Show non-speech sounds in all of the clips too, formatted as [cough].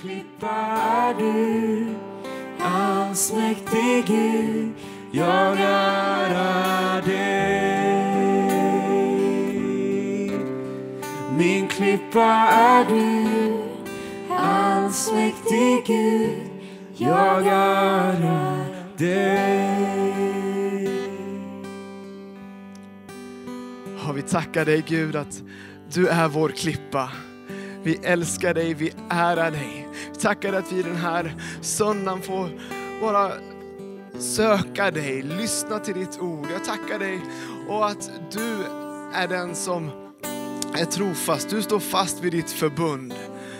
klippa är du, allsmäktig Gud, jag ärar dig. Min klippa är du, allsmäktig Gud, jag ärar dig. Ja, vi tackar dig Gud att du är vår klippa. Vi älskar dig, vi ärar dig. Tackar dig att vi den här söndagen får bara söka dig, lyssna till ditt ord. Jag tackar dig och att du är den som är trofast. Du står fast vid ditt förbund.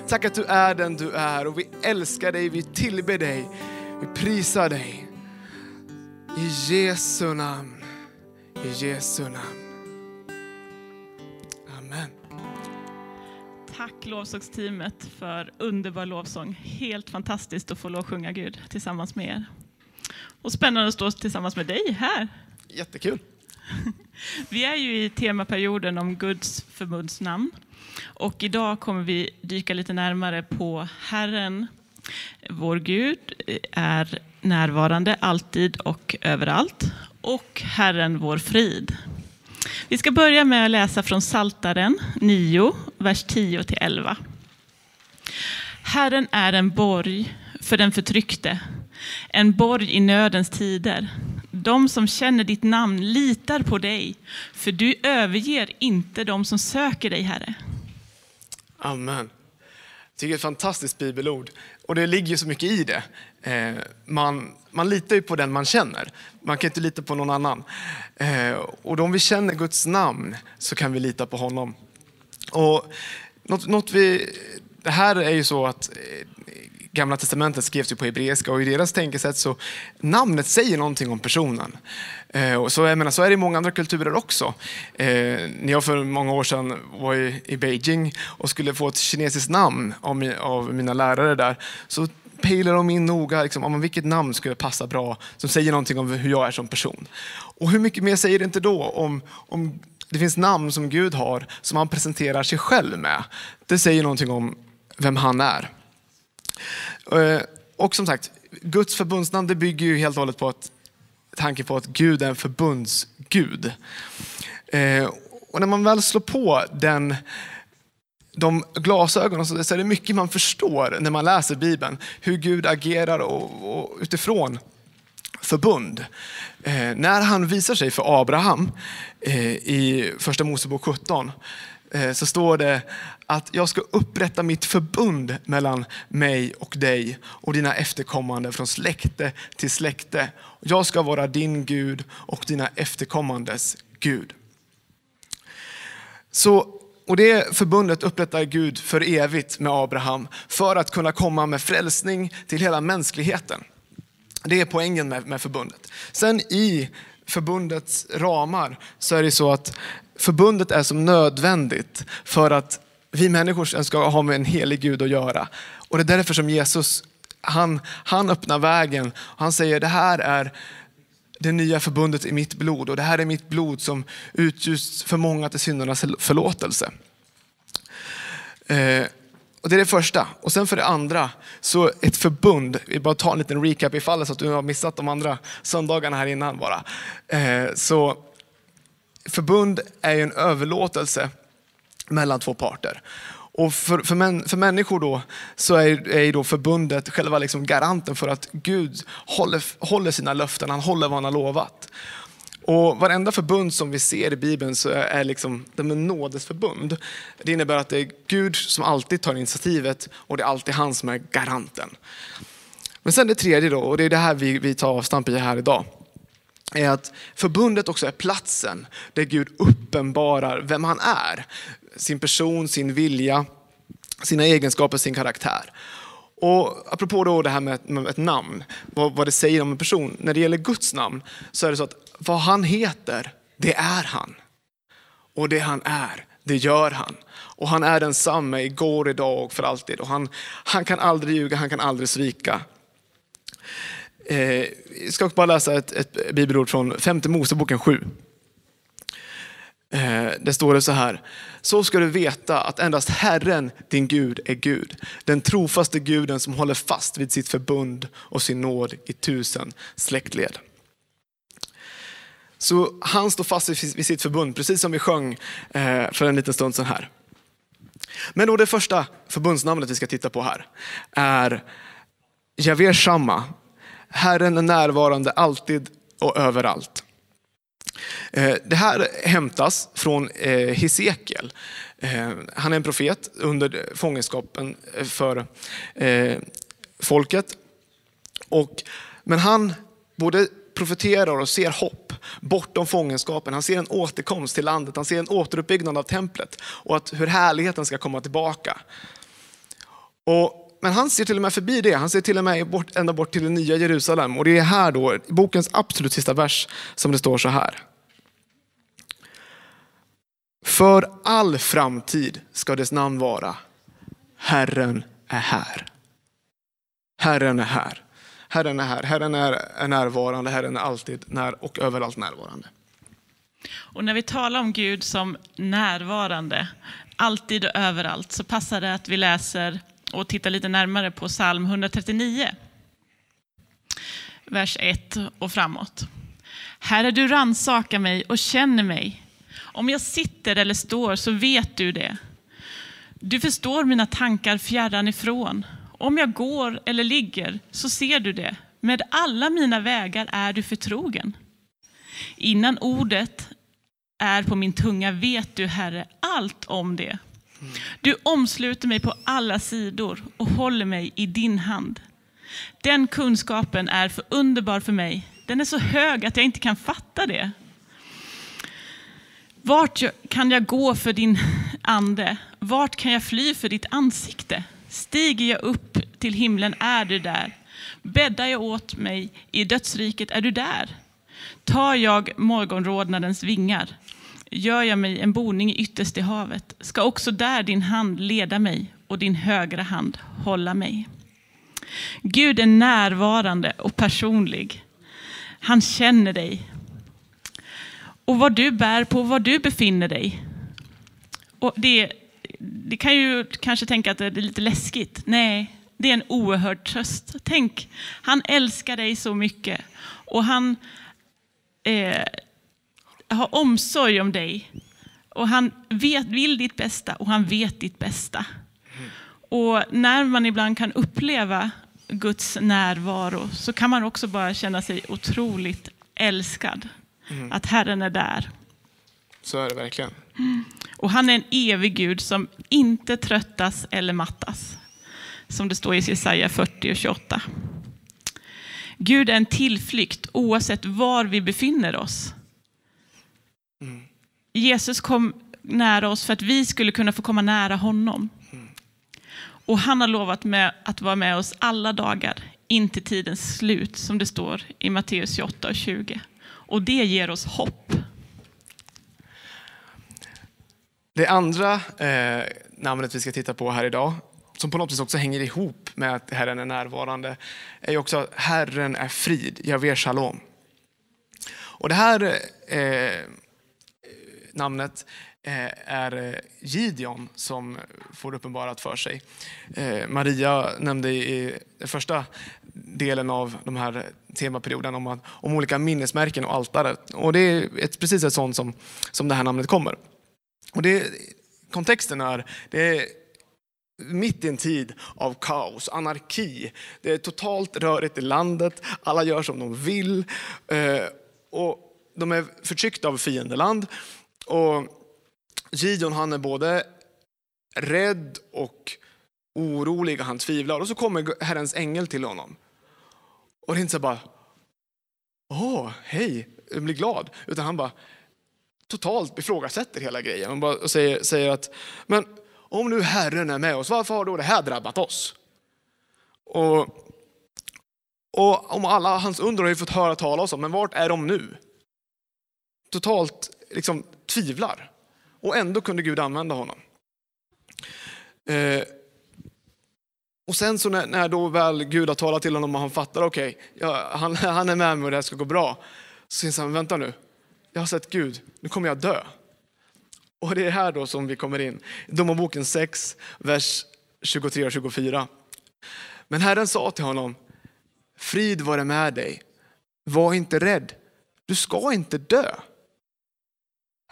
Tack att du är den du är och vi älskar dig, vi tillber dig, vi prisar dig. I Jesu namn, i Jesu namn. Amen. Tack lovsångsteamet för underbar lovsång. Helt fantastiskt att få lov att sjunga Gud tillsammans med er. Och spännande att stå tillsammans med dig här. Jättekul. [laughs] Vi är ju i temaperioden om Guds förbundsnamn. Och idag kommer vi dyka lite närmare på Herren, vår Gud, är närvarande alltid och överallt. Och Herren vår frid. Vi ska börja med att läsa från Saltaren 9, vers 10-11. Herren är en borg för den förtryckte, en borg i nödens tider. De som känner ditt namn litar på dig, för du överger inte de som söker dig, Herre. Amen. Jag tycker det är ett fantastiskt bibelord. Och det ligger ju så mycket i det. Eh, man, man litar ju på den man känner. Man kan inte lita på någon annan. Eh, och om vi känner Guds namn så kan vi lita på honom. Och något, något vi, det här är ju så att eh, Gamla testamentet skrevs ju på hebreiska och i deras tänkesätt så namnet säger någonting om personen. Eh, och så, jag menar, så är det i många andra kulturer också. Eh, när jag för många år sedan var i, i Beijing och skulle få ett kinesiskt namn av, mi, av mina lärare där så pejlade de in noga liksom, om vilket namn skulle passa bra som säger någonting om hur jag är som person. Och hur mycket mer säger det inte då om, om det finns namn som Gud har som han presenterar sig själv med. Det säger någonting om vem han är. Eh, och som sagt, Guds förbundsnamn det bygger ju helt och hållet på att, tanken på att Gud är en förbundsgud. Eh, och när man väl slår på den, de glasögonen så är det mycket man förstår när man läser Bibeln. Hur Gud agerar och, och utifrån förbund. Eh, när han visar sig för Abraham eh, i första Mosebok 17 Eh, så står det att jag ska upprätta mitt förbund mellan mig och dig och dina efterkommande från släkte till släkte. Jag ska vara din Gud och dina efterkommandes Gud. Så, och det förbundet upprättar Gud för evigt med Abraham för att kunna komma med frälsning till hela mänskligheten. Det är poängen med, med förbundet. Sen i förbundets ramar så är det så att förbundet är som nödvändigt för att vi människor ska ha med en helig Gud att göra. Och det är därför som Jesus, han, han öppnar vägen. Han säger det här är det nya förbundet i mitt blod och det här är mitt blod som utgjuts för många till syndernas förlåtelse. Eh, och det är det första. Och sen för det andra, så ett förbund. Vi bara tar en liten recap ifall så att du har missat de andra söndagarna här innan bara. Eh, så förbund är ju en överlåtelse mellan två parter. Och för, för, män, för människor då så är, är då förbundet själva liksom garanten för att Gud håller, håller sina löften, han håller vad han har lovat. Och varenda förbund som vi ser i Bibeln så är liksom, de är nådesförbund. Det innebär att det är Gud som alltid tar initiativet och det är alltid han som är garanten. Men sen det tredje då, och det är det här vi, vi tar avstamp i här idag är att förbundet också är platsen där Gud uppenbarar vem han är. Sin person, sin vilja, sina egenskaper, sin karaktär. Och apropå då det här med ett, namn, vad, vad, det säger om en person. När det gäller Guds namn så är det så att vad han heter, det är han. Och det han är, det gör han. Och han är densamme igår, idag och för alltid. Och han, han kan aldrig ljuga, han kan aldrig svika. Eh, jag ska bara läsa ett, ett bibelord från femte Moseboken 7. Eh, det står det så här. Så ska du veta att endast Herren, din Gud, är Gud. Den trofaste guden som håller fast vid sitt förbund och sin nåd i tusen släktled. Så han står fast vid sitt förbund, precis som vi sjöng eh, för en liten stund sedan här. Men då det första förbundsnamnet vi ska titta på här är Javier Shamma. Herren är närvarande alltid och överallt. Eh, det här hämtas från eh, Hesekiel. Eh, han är en profet under fångenskapen för folket. Och, men han både profeterar och ser hopp bortom fångenskapen. Han ser en återkomst till landet, han ser en återuppbyggnad av templet och att hur härligheten ska komma tillbaka. Och, men han ser till och med förbi det, han ser till och med bort, ända bort till det nya Jerusalem. Och det är här då, i bokens absolut sista vers, som det står så här. För all framtid ska dess namn vara Herren är här. Herren är här. Herren är här, Herren är, närvarande, Herren är alltid när och överallt närvarande. Och när vi talar om Gud som närvarande, alltid och överallt, så passar det att vi läser och titta lite närmare på psalm 139. Vers 1 och framåt. Herre, du ransakar mig och känner mig. Om jag sitter eller står så vet du det. Du förstår mina tankar fjärran ifrån. Om jag går eller ligger så ser du det. Med alla mina vägar är du förtrogen. Innan ordet är på min tunga vet du, Herre, allt om det. Mm. Du omsluter mig på alla sidor och håller mig i din hand. Den kunskapen är för underbar för mig. Den är så hög att jag inte kan fatta det. Vart kan jag gå för din ande? Vart kan jag fly för ditt ansikte? Stiger jag upp till himlen är du där. Bäddar jag åt mig i dödsriket är du där. Tar jag morgonrodnadens vingar, gör jag mig en boning ytterst i havet, ska också där din hand leda mig och din högra hand hålla mig. Gud är närvarande och personlig. Han känner dig. Och vad du bär på, var du befinner dig. Och det det kan ju kanske tänka att det är lite läskigt. Nej, det är en oerhörd tröst. Tänk, han älskar dig så mycket och han eh, har omsorg om dig. Och han vet, vill ditt bästa och han vet ditt bästa. Och när man ibland kan uppleva Guds närvaro så kan man också bara känna sig otroligt älskad. Mm. Att Herren är där. Så är det verkligen. Mm. Och han är en evig Gud som inte tröttas eller mattas. Som det står i Jesaja 40 och 28. Gud är en tillflykt oavsett var vi befinner oss. Jesus kom nära oss för att vi skulle kunna få komma nära honom. Och han har lovat med att vara med oss alla dagar in till tidens slut, som det står i Matteus 28 och 20. Och det ger oss hopp. Det andra eh, namnet vi ska titta på här idag, som på något vis också hänger ihop med att Herren är närvarande, är också att Herren är frid, Javé Shalom. Och det här eh, namnet eh, är eh, Gideon som får uppenbarat för sig. Eh, Maria nämnde i den första delen av de här temaperioden om, om olika minnesmärken och altaret. Och det är ett, precis ett sånt som, som det här namnet kommer. Och det, kontexten är, det är mitt i en tid av kaos, anarki. Det är totalt rörigt i landet, alla gör som de vill. Och de är förtryckta av fiendeland. Och Gideon han är både rädd och orolig och han tvivlar. Och så kommer Herrens ängel till honom. Och det är inte så bara, åh, hej, jag blir glad. Utan han bara, totalt ifrågasätter hela grejen och säger, säger att men om nu Herren är med oss, varför har då det här drabbat oss? Och, och om alla hans under har vi fått höra talas om, men vart är de nu? Totalt liksom tvivlar. Och ändå kunde Gud använda honom. Eh, och sen så när, när, då väl Gud har talat till honom och han fattar, okej, okay, ja, han, [laughs] han är med mig och det här ska gå bra. Så säger han, vänta nu, jag har sett Gud, nu kommer jag dö. Och det är här då som vi kommer in. Domarboken 6, vers 23 och 24. Men Herren sa till honom, frid vare med dig, var inte rädd, du ska inte dö.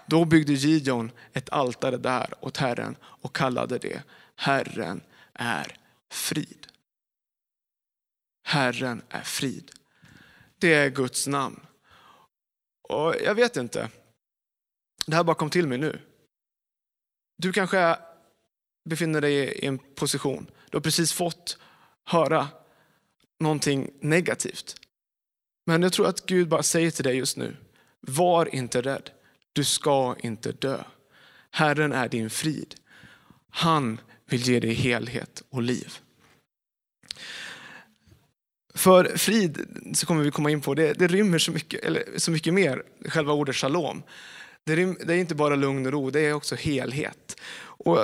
Då byggde Gideon ett altare där åt Herren och kallade det Herren är frid. Herren är frid. Det är Guds namn. Och jag vet inte, det här bara kom till mig nu. Du kanske befinner dig i en position, du har precis fått höra någonting negativt. Men jag tror att Gud bara säger till dig just nu, var inte rädd. Du ska inte dö. Herren är din frid. Han vill ge dig helhet och liv. För frid, så kommer vi komma in på, det, det rymmer så mycket, eller så mycket mer, själva ordet shalom. Det, rym, det är inte bara lugn och ro, det är också helhet. Och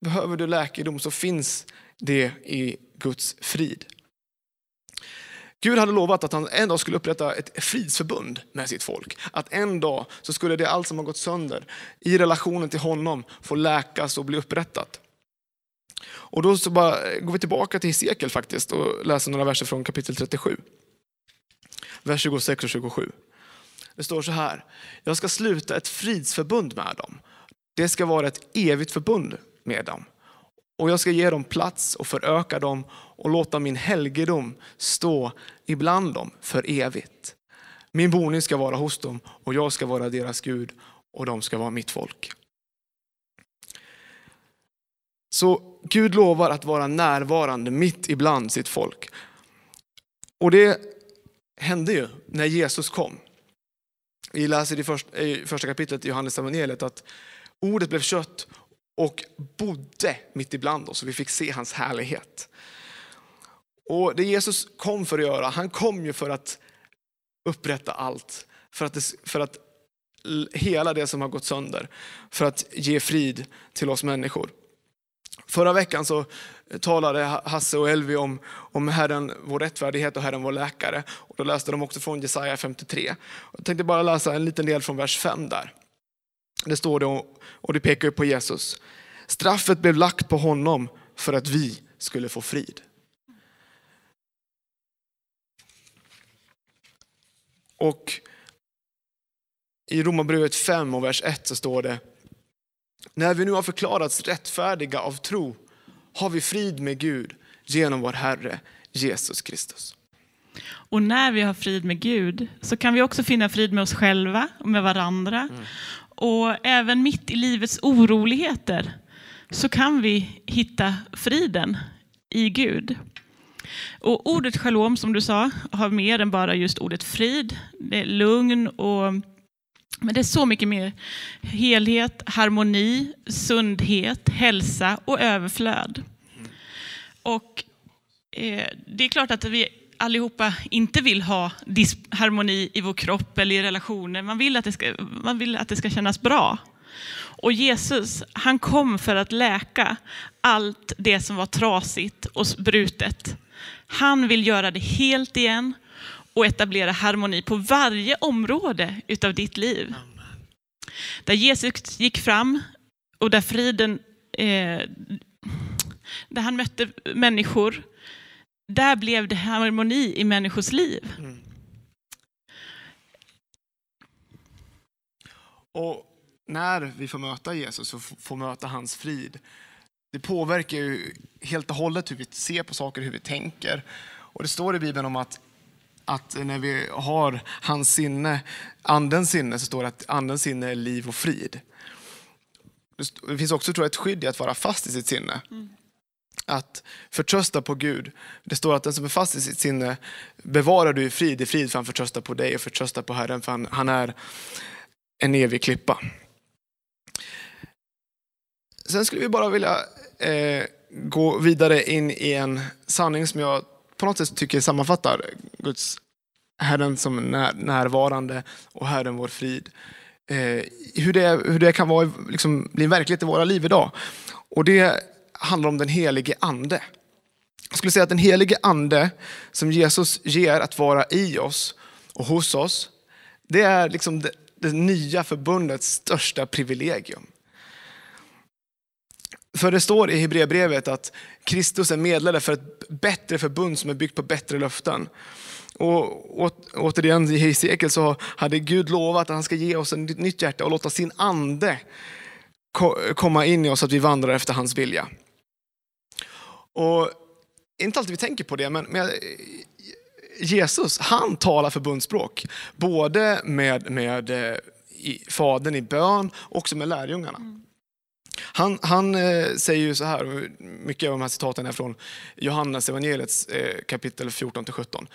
behöver du läkedom så finns det i Guds frid. Gud hade lovat att han en dag skulle upprätta ett fridsförbund med sitt folk. Att en dag så skulle det allt som har gått sönder i relationen till honom få läkas och bli upprättat. Och då så bara eh, går vi tillbaka till Hesekiel faktiskt och läser några verser från kapitel 37. Vers 26 och 27. Det står så här. Jag ska sluta ett fridsförbund med dem. Det ska vara ett evigt förbund med dem. Och jag ska ge dem plats och föröka dem och låta min helgedom stå ibland dem för evigt. Min boning ska vara hos dem och jag ska vara deras Gud och de ska vara mitt folk. Så Gud lovar att vara närvarande mitt ibland sitt folk. Och det hände ju när Jesus kom. Vi läser i första, kapitlet i Johannes evangeliet att ordet blev kött och bodde mitt ibland oss och vi fick se hans härlighet. Och det Jesus kom för att göra, han kom ju för att upprätta allt. För att, det, för att hela det som har gått sönder. För att ge frid till oss människor. Förra veckan så talade Hasse och Elvi om, om Herren vår rättfärdighet och Herren vår läkare. Och då läste de också från Jesaja 53. Jag tänkte bara läsa en liten del från vers 5 där. Det står det och det pekar på Jesus. Straffet blev lagt på honom för att vi skulle få frid. Och i Romarbrevet 5 och vers 1 så står det När vi nu har förklarats rättfärdiga av tro har vi frid med Gud genom vår Herre Jesus Kristus. Och när vi har frid med Gud så kan vi också finna frid med oss själva och med varandra. Mm. Och även mitt i livets oroligheter så kan vi hitta friden i Gud. Och ordet shalom, som du sa, har mer än bara just ordet frid. Det är lugn och men det är så mycket mer. Helhet, harmoni, sundhet, hälsa och överflöd. Och eh, det är klart att vi allihopa inte vill ha disharmoni i vår kropp eller i relationer. Man vill att det ska, man vill att det ska kännas bra. Och Jesus, han kom för att läka allt det som var trasigt och brutet. Han vill göra det helt igen och etablera harmoni på varje område utav ditt liv. Där Jesus gick fram och där friden, eh, där han mötte människor, där blev det harmoni i människors liv. Mm. Och när vi får möta Jesus och får möta hans frid, det påverkar ju helt och hållet hur vi ser på saker, hur vi tänker. Och det står i Bibeln om att, att när vi har hans sinne, andens sinne, så står det att andens sinne är liv och frid. Det finns också tror jag, ett skydd i att vara fast i sitt sinne. Mm. Att förtrösta på Gud. Det står att den som är fast i sitt sinne bevarar du i frid, i frid för han förtröstar på dig och förtröstar på Herren för han, han är en evig klippa. Sen skulle vi bara vilja eh, gå vidare in i en sanning som jag på något sätt tycker sammanfattar Guds Herren som när, närvarande och Herren vår frid. Eh, hur, det, hur det kan vara, liksom, bli en verklighet i våra liv idag. Och det handlar om den helige ande. Jag skulle säga att den helige ande som Jesus ger att vara i oss och hos oss, det är liksom det, det nya förbundets största privilegium. För det står i Hebreerbrevet att Kristus är medlare för ett bättre förbund som är byggt på bättre löften. Och återigen i Hesekiel så hade Gud lovat att han ska ge oss ett nytt hjärta och låta sin ande komma in i oss så att vi vandrar efter hans vilja. Och inte alltid vi tänker på det, men, men Jesus, han talar förbundsspråk. Både med, med eh, i, fadern i bön, och också med lärjungarna. Mm. Han, han eh, säger ju så här, mycket av de här citaten är från Johannes evangeliets eh, kapitel 14-17.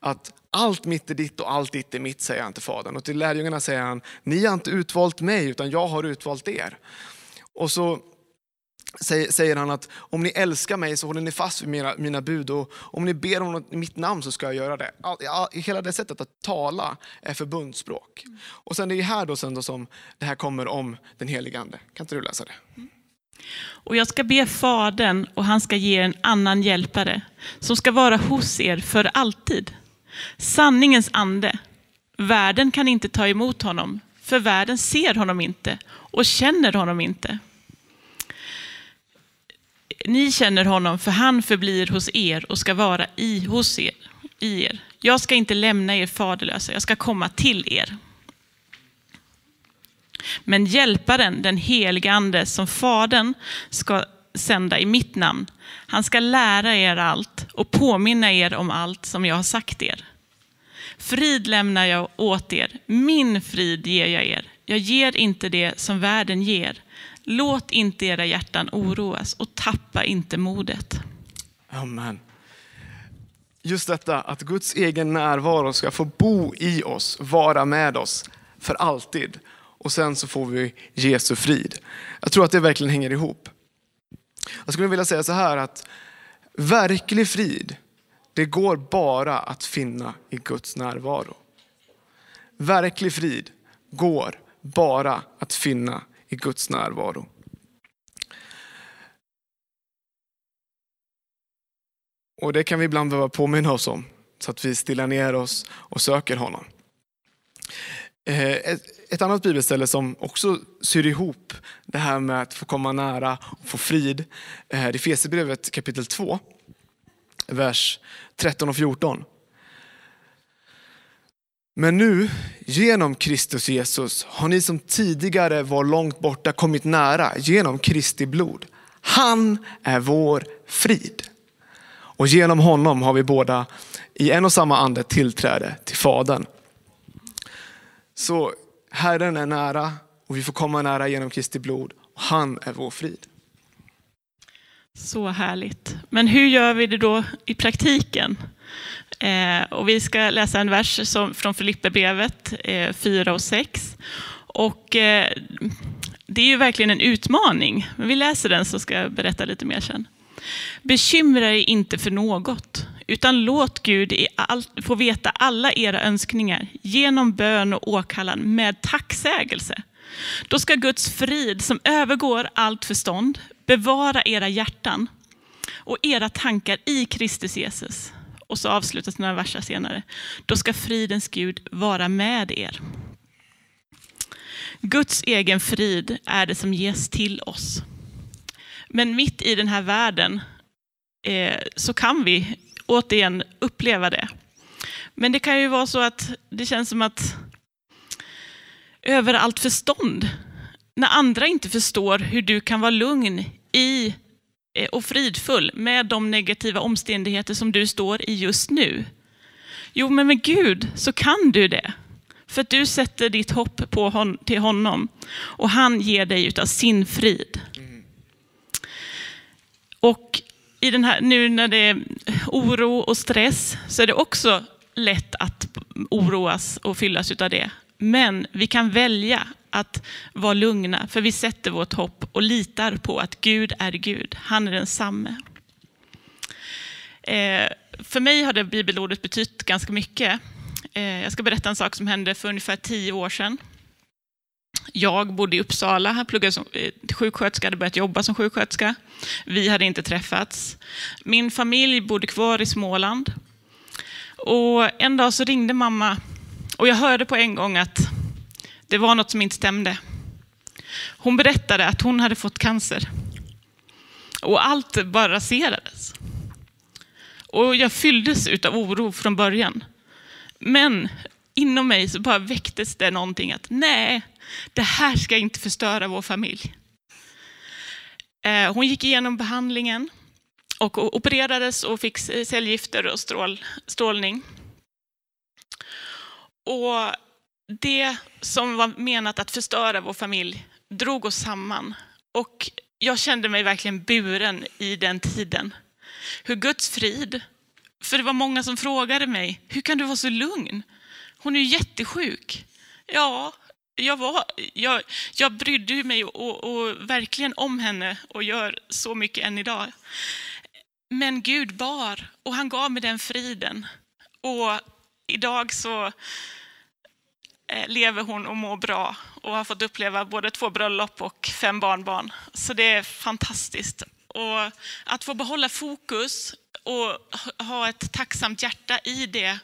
Att allt mitt är ditt och allt ditt är mitt, säger han till Fadern. Och till lärjungarna säger han, ni har inte utvalt mig utan jag har utvalt er. Och så säger han att om ni älskar mig så håller ni fast vid mina, mina bud och om ni ber om något mitt namn så ska jag göra det. All, hela det sättet att tala är förbundsspråk. Och sen det är här då, sen då som det här kommer om den helige ande. Kan inte du läsa det? Och jag ska be Fadern och han ska ge er en annan hjälpare som ska vara hos er för alltid. Sanningens ande. Världen kan inte ta emot honom, för världen ser honom inte och känner honom inte. Ni känner honom, för han förblir hos er och ska vara i, hos er, i er. Jag ska inte lämna er faderlösa, jag ska komma till er. Men hjälparen, den helige ande, som Fadern ska sända i mitt namn, han ska lära er allt och påminna er om allt som jag har sagt er. Frid lämnar jag åt er, min frid ger jag er. Jag ger inte det som världen ger. Låt inte era hjärtan oroas och tappa inte modet. Amen. Just detta att Guds egen närvaro ska få bo i oss, vara med oss för alltid. Och sen så får vi Jesu frid. Jag tror att det verkligen hänger ihop. Jag skulle vilja säga så här att verklig frid, det går bara att finna i Guds närvaro. Verklig frid går bara att finna i Guds närvaro. Och det kan vi ibland behöva påminna oss om, så att vi stillar ner oss och söker honom. Eh, ett annat bibelställe som också syr ihop det här med att få komma nära och få frid, eh, det är Fesebrevet kapitel 2, vers 13 och 14. Men nu, genom Kristus Jesus, har ni som tidigare var långt borta kommit nära genom Kristi blod. Han är vår frid. Och genom honom har vi båda i en och samma ande tillträde till Fadern. Så Herren är nära och vi får komma nära genom Kristi blod. Och han är vår frid. Så härligt. Men hur gör vi det då i praktiken? Eh, och vi ska läsa en vers som, från Filipperbrevet eh, 4 och 6. Och, eh, det är ju verkligen en utmaning. Men vi läser den så ska jag berätta lite mer sen. Bekymra er inte för något, utan låt Gud i all, få veta alla era önskningar genom bön och åkallan med tacksägelse. Då ska Guds frid som övergår allt förstånd bevara era hjärtan och era tankar i Kristus Jesus. Och så avslutas några verser senare. Då ska fridens Gud vara med er. Guds egen frid är det som ges till oss. Men mitt i den här världen eh, så kan vi återigen uppleva det. Men det kan ju vara så att det känns som att över allt förstånd, när andra inte förstår hur du kan vara lugn i Eh, och fridfull med de negativa omständigheter som du står i just nu. Jo, men med Gud så kan du det. För att du sätter ditt hopp på hon, till honom och han ger dig utav sin frid. Och i den här, nu när det är oro och stress så är det också lätt att oroas och fyllas av det. Men vi kan välja att vara lugna, för vi sätter vårt hopp och litar på att Gud är Gud. Han är densamme. Eh, för mig har det bibelordet betytt ganska mycket. Eh, jag ska berätta en sak som hände för ungefär tio år sedan. Jag bodde i Uppsala, pluggade som eh, sjuksköterska, hade börjat jobba som sjuksköterska. Vi hade inte träffats. Min familj bodde kvar i Småland. Och en dag så ringde mamma och jag hörde på en gång att det var något som inte stämde. Hon berättade att hon hade fått cancer. Och allt bara raserades. Och jag fylldes av oro från början. Men inom mig så bara väcktes det någonting att nej, det här ska inte förstöra vår familj. Eh, hon gick igenom behandlingen och opererades och fick cellgifter och strål, strålning. Och det som var menat att förstöra vår familj drog oss samman. Och jag kände mig verkligen buren i den tiden. Hur Guds frid, för det var många som frågade mig, hur kan du vara så lugn? Hon är ju jättesjuk. Ja, jag, var, jag, jag brydde mig och, och, verkligen om henne och gör så mycket än idag. Men Gud bar och han gav mig den friden. Och idag så Eh, lever hon och mår bra och har fått uppleva både två bröllop och fem barnbarn. Så det är fantastiskt. Och att få behålla fokus och ha ett tacksamt hjärta i det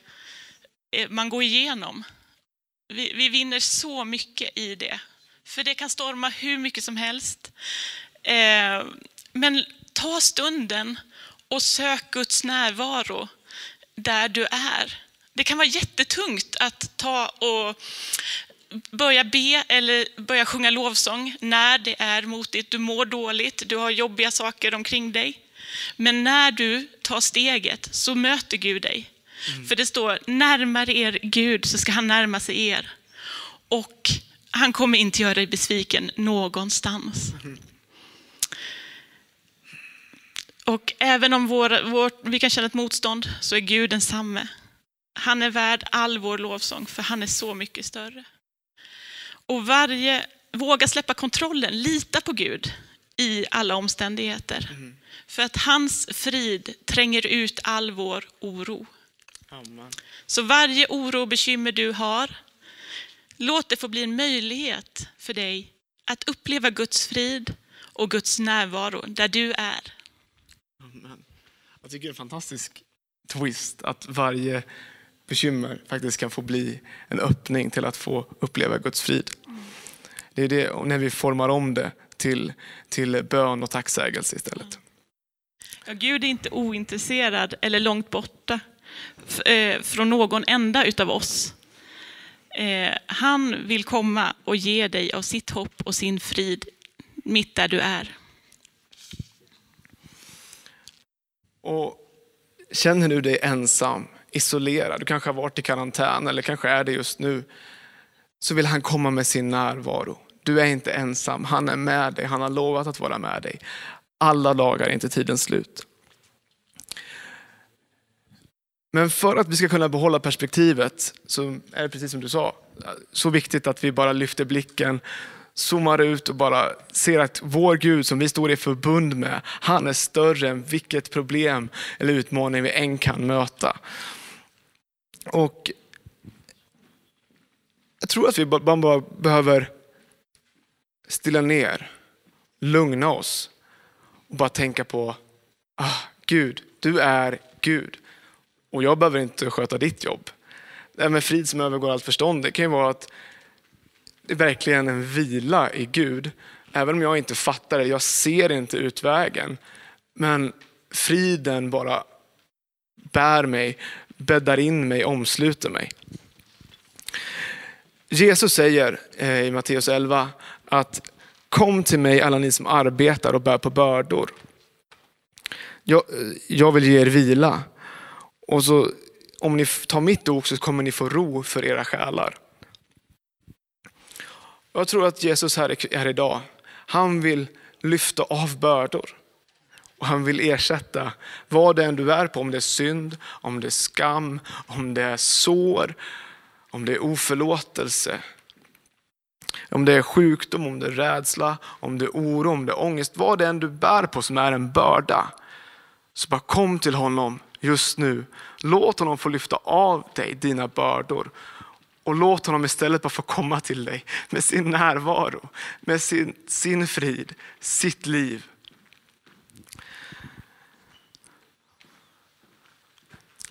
eh, man går igenom. Vi, vi vinner så mycket i det. För det kan storma hur mycket som helst. Eh, men ta stunden och sök Guds närvaro där du är. Det kan vara jättetungt att ta och börja be eller börja sjunga lovsång när det är motigt, du mår dåligt, du har jobbiga saker omkring dig. Men när du tar steget så möter Gud dig. Mm. För det står, närmare er Gud så ska han närma sig er. Och han kommer inte göra dig besviken någonstans. Mm. Och även om vår, vår, vi kan känna ett motstånd så är Gud densamme. Han är värd all vår lovsång för han är så mycket större. Och varje, våga släppa kontrollen, lita på Gud i alla omständigheter. Mm. För att hans frid tränger ut all vår oro. Amen. Så varje oro och bekymmer du har, låt det få bli en möjlighet för dig att uppleva Guds frid och Guds närvaro där du är. Amen. Jag tycker det är en fantastisk twist att varje bekymmer faktiskt kan få bli en öppning till att få uppleva Guds frid. Det är det när vi formar om det till, till bön och tacksägelse istället. Ja, Gud är inte ointresserad eller långt borta eh, från någon enda utav oss. Eh, han vill komma och ge dig av sitt hopp och sin frid mitt där du är. Och Känner du dig ensam, isolerad, du kanske har varit i karantän eller kanske är det just nu, så vill han komma med sin närvaro. Du är inte ensam, han är med dig, han har lovat att vara med dig. Alla dagar är inte tidens slut. Men för att vi ska kunna behålla perspektivet så är det precis som du sa, så viktigt att vi bara lyfter blicken, zoomar ut och bara ser att vår Gud som vi står i förbund med, han är större än vilket problem eller utmaning vi än kan möta. Och jag tror att vi bara behöver stilla ner, lugna oss och bara tänka på, ah, Gud, du är Gud. Och jag behöver inte sköta ditt jobb. Det här med frid som övergår allt förstånd, det kan ju vara att det är verkligen en vila i Gud. Även om jag inte fattar det, jag ser inte utvägen. Men friden bara bär mig, bäddar in mig, omsluter mig. Jesus säger eh, i Matteus 11 att kom till mig alla ni som arbetar och bär på bördor. Jag, jag vill ge er vila. Och så om ni tar mitt ok så kommer ni få ro för era själar. Jag tror att Jesus här, här idag, han vill lyfta av bördor. Och han vill ersätta vad det än du är på, om det är synd, om det är skam, om det är sår, om det är oförlåtelse. Om det är sjukdom, om det är rädsla, om det är oro, om det är ångest. Vad det än du bär på som är en börda. Så bara kom till honom just nu. Låt honom få lyfta av dig dina bördor. Och låt honom istället bara få komma till dig med sin närvaro, med sin, sin frid, sitt liv.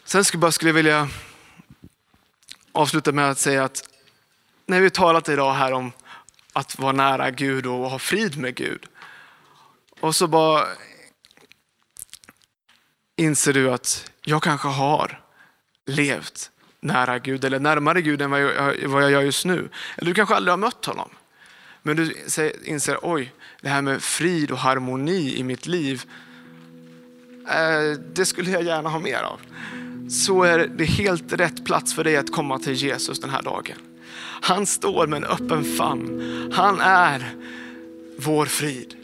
Sen skulle jag vilja avsluta med att säga att när vi talat idag här om att vara nära Gud och ha frid med Gud. Och så bara inser du att jag kanske har levt nära Gud eller närmare Gud än vad jag, vad jag gör just nu. Eller du kanske aldrig har mött honom. Men du inser, oj, det här med frid och harmoni i mitt liv, eh, det skulle jag gärna ha mer av. Så är det helt rätt plats för dig att komma till Jesus den här dagen. Han står med en öppen famn. Han är vår frid.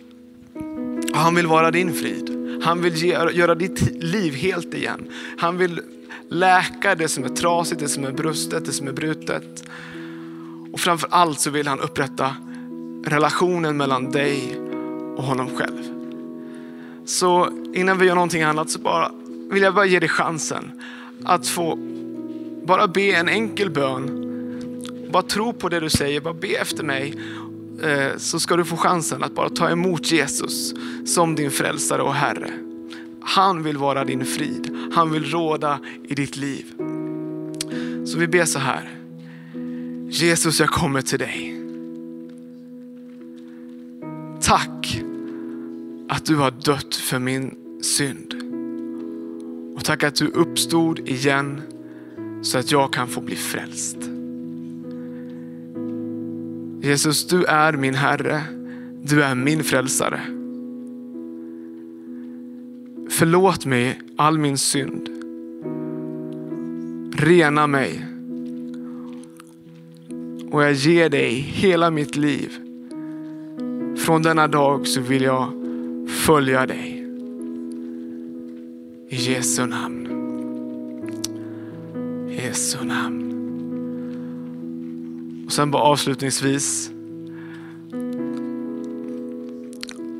Han vill vara din frid. Han vill göra ditt liv helt igen. Han vill läka det som är trasigt, det som är brustet, det som är brutet. Och framför allt så vill han upprätta relationen mellan dig och honom själv. Så innan vi gör någonting annat så bara, vill jag bara ge dig chansen att få bara be en enkel bön. Bara tro på det du säger, bara be efter mig eh, så ska du få chansen att bara ta emot Jesus som din frälsare och Herre. Han vill vara din frid. Han vill råda i ditt liv. Så vi ber så här. Jesus, jag kommer till dig. Tack att du har dött för min synd. Och tack att du uppstod igen så att jag kan få bli frälst. Jesus, du är min Herre. Du är min frälsare. Förlåt mig all min synd. Rena mig. Och jag ger dig hela mitt liv. Från denna dag så vill jag följa dig. I Jesu namn. Jesu namn. Och sen bara avslutningsvis.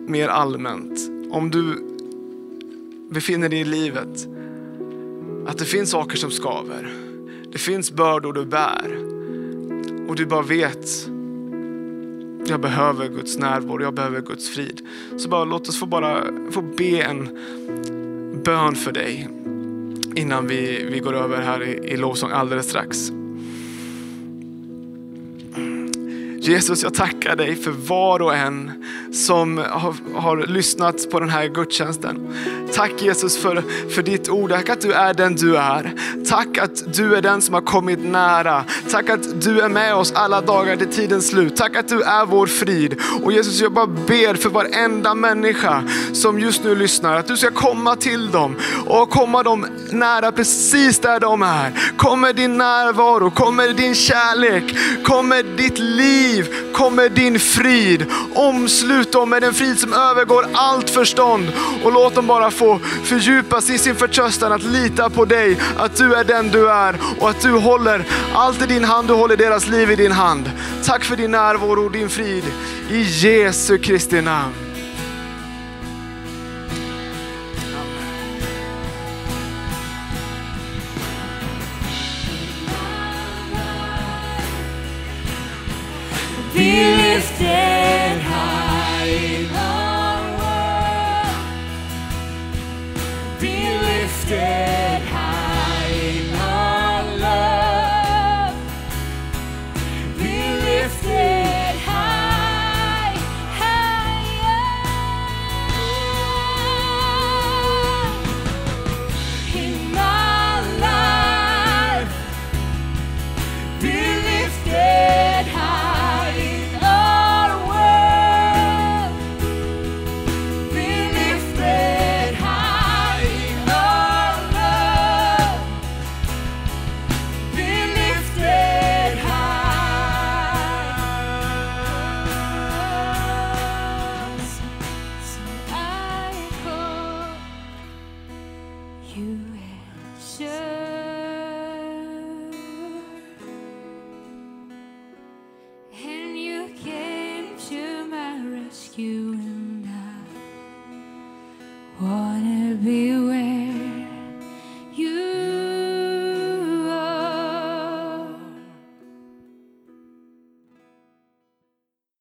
Mer allmänt. Om du befinner dig i livet, att det finns saker som skaver. Det finns bördor du bär och du bara vet, jag behöver Guds närvaro, jag behöver Guds frid. Så bara låt oss få, bara, få be en bön för dig innan vi, vi går över här i, i lovsång alldeles strax. Jesus, jag tackar dig för var och en som har, har, lyssnat på den här gudstjänsten. Tack Jesus för, för ditt ord. Tack att du är den du är. Tack att du är den som har kommit nära. Tack att du är med oss alla dagar till tidens slut. Tack att du är vår frid. Och Jesus, jag bara ber för varenda människa som just nu lyssnar, att du ska komma till dem och komma dem nära precis där de är. Kom med din närvaro, kom med din kärlek, kom med ditt liv, kom med din frid. Omslut dem med den frid som övergår allt förstånd och låt dem bara få fördjupas i sin förtröstan att lita på dig, att du är den du är och att du håller allt i din hand, du håller deras liv i din hand. Tack för din närvaro och din frid i Jesu Kristi namn. Vi lyfter stay.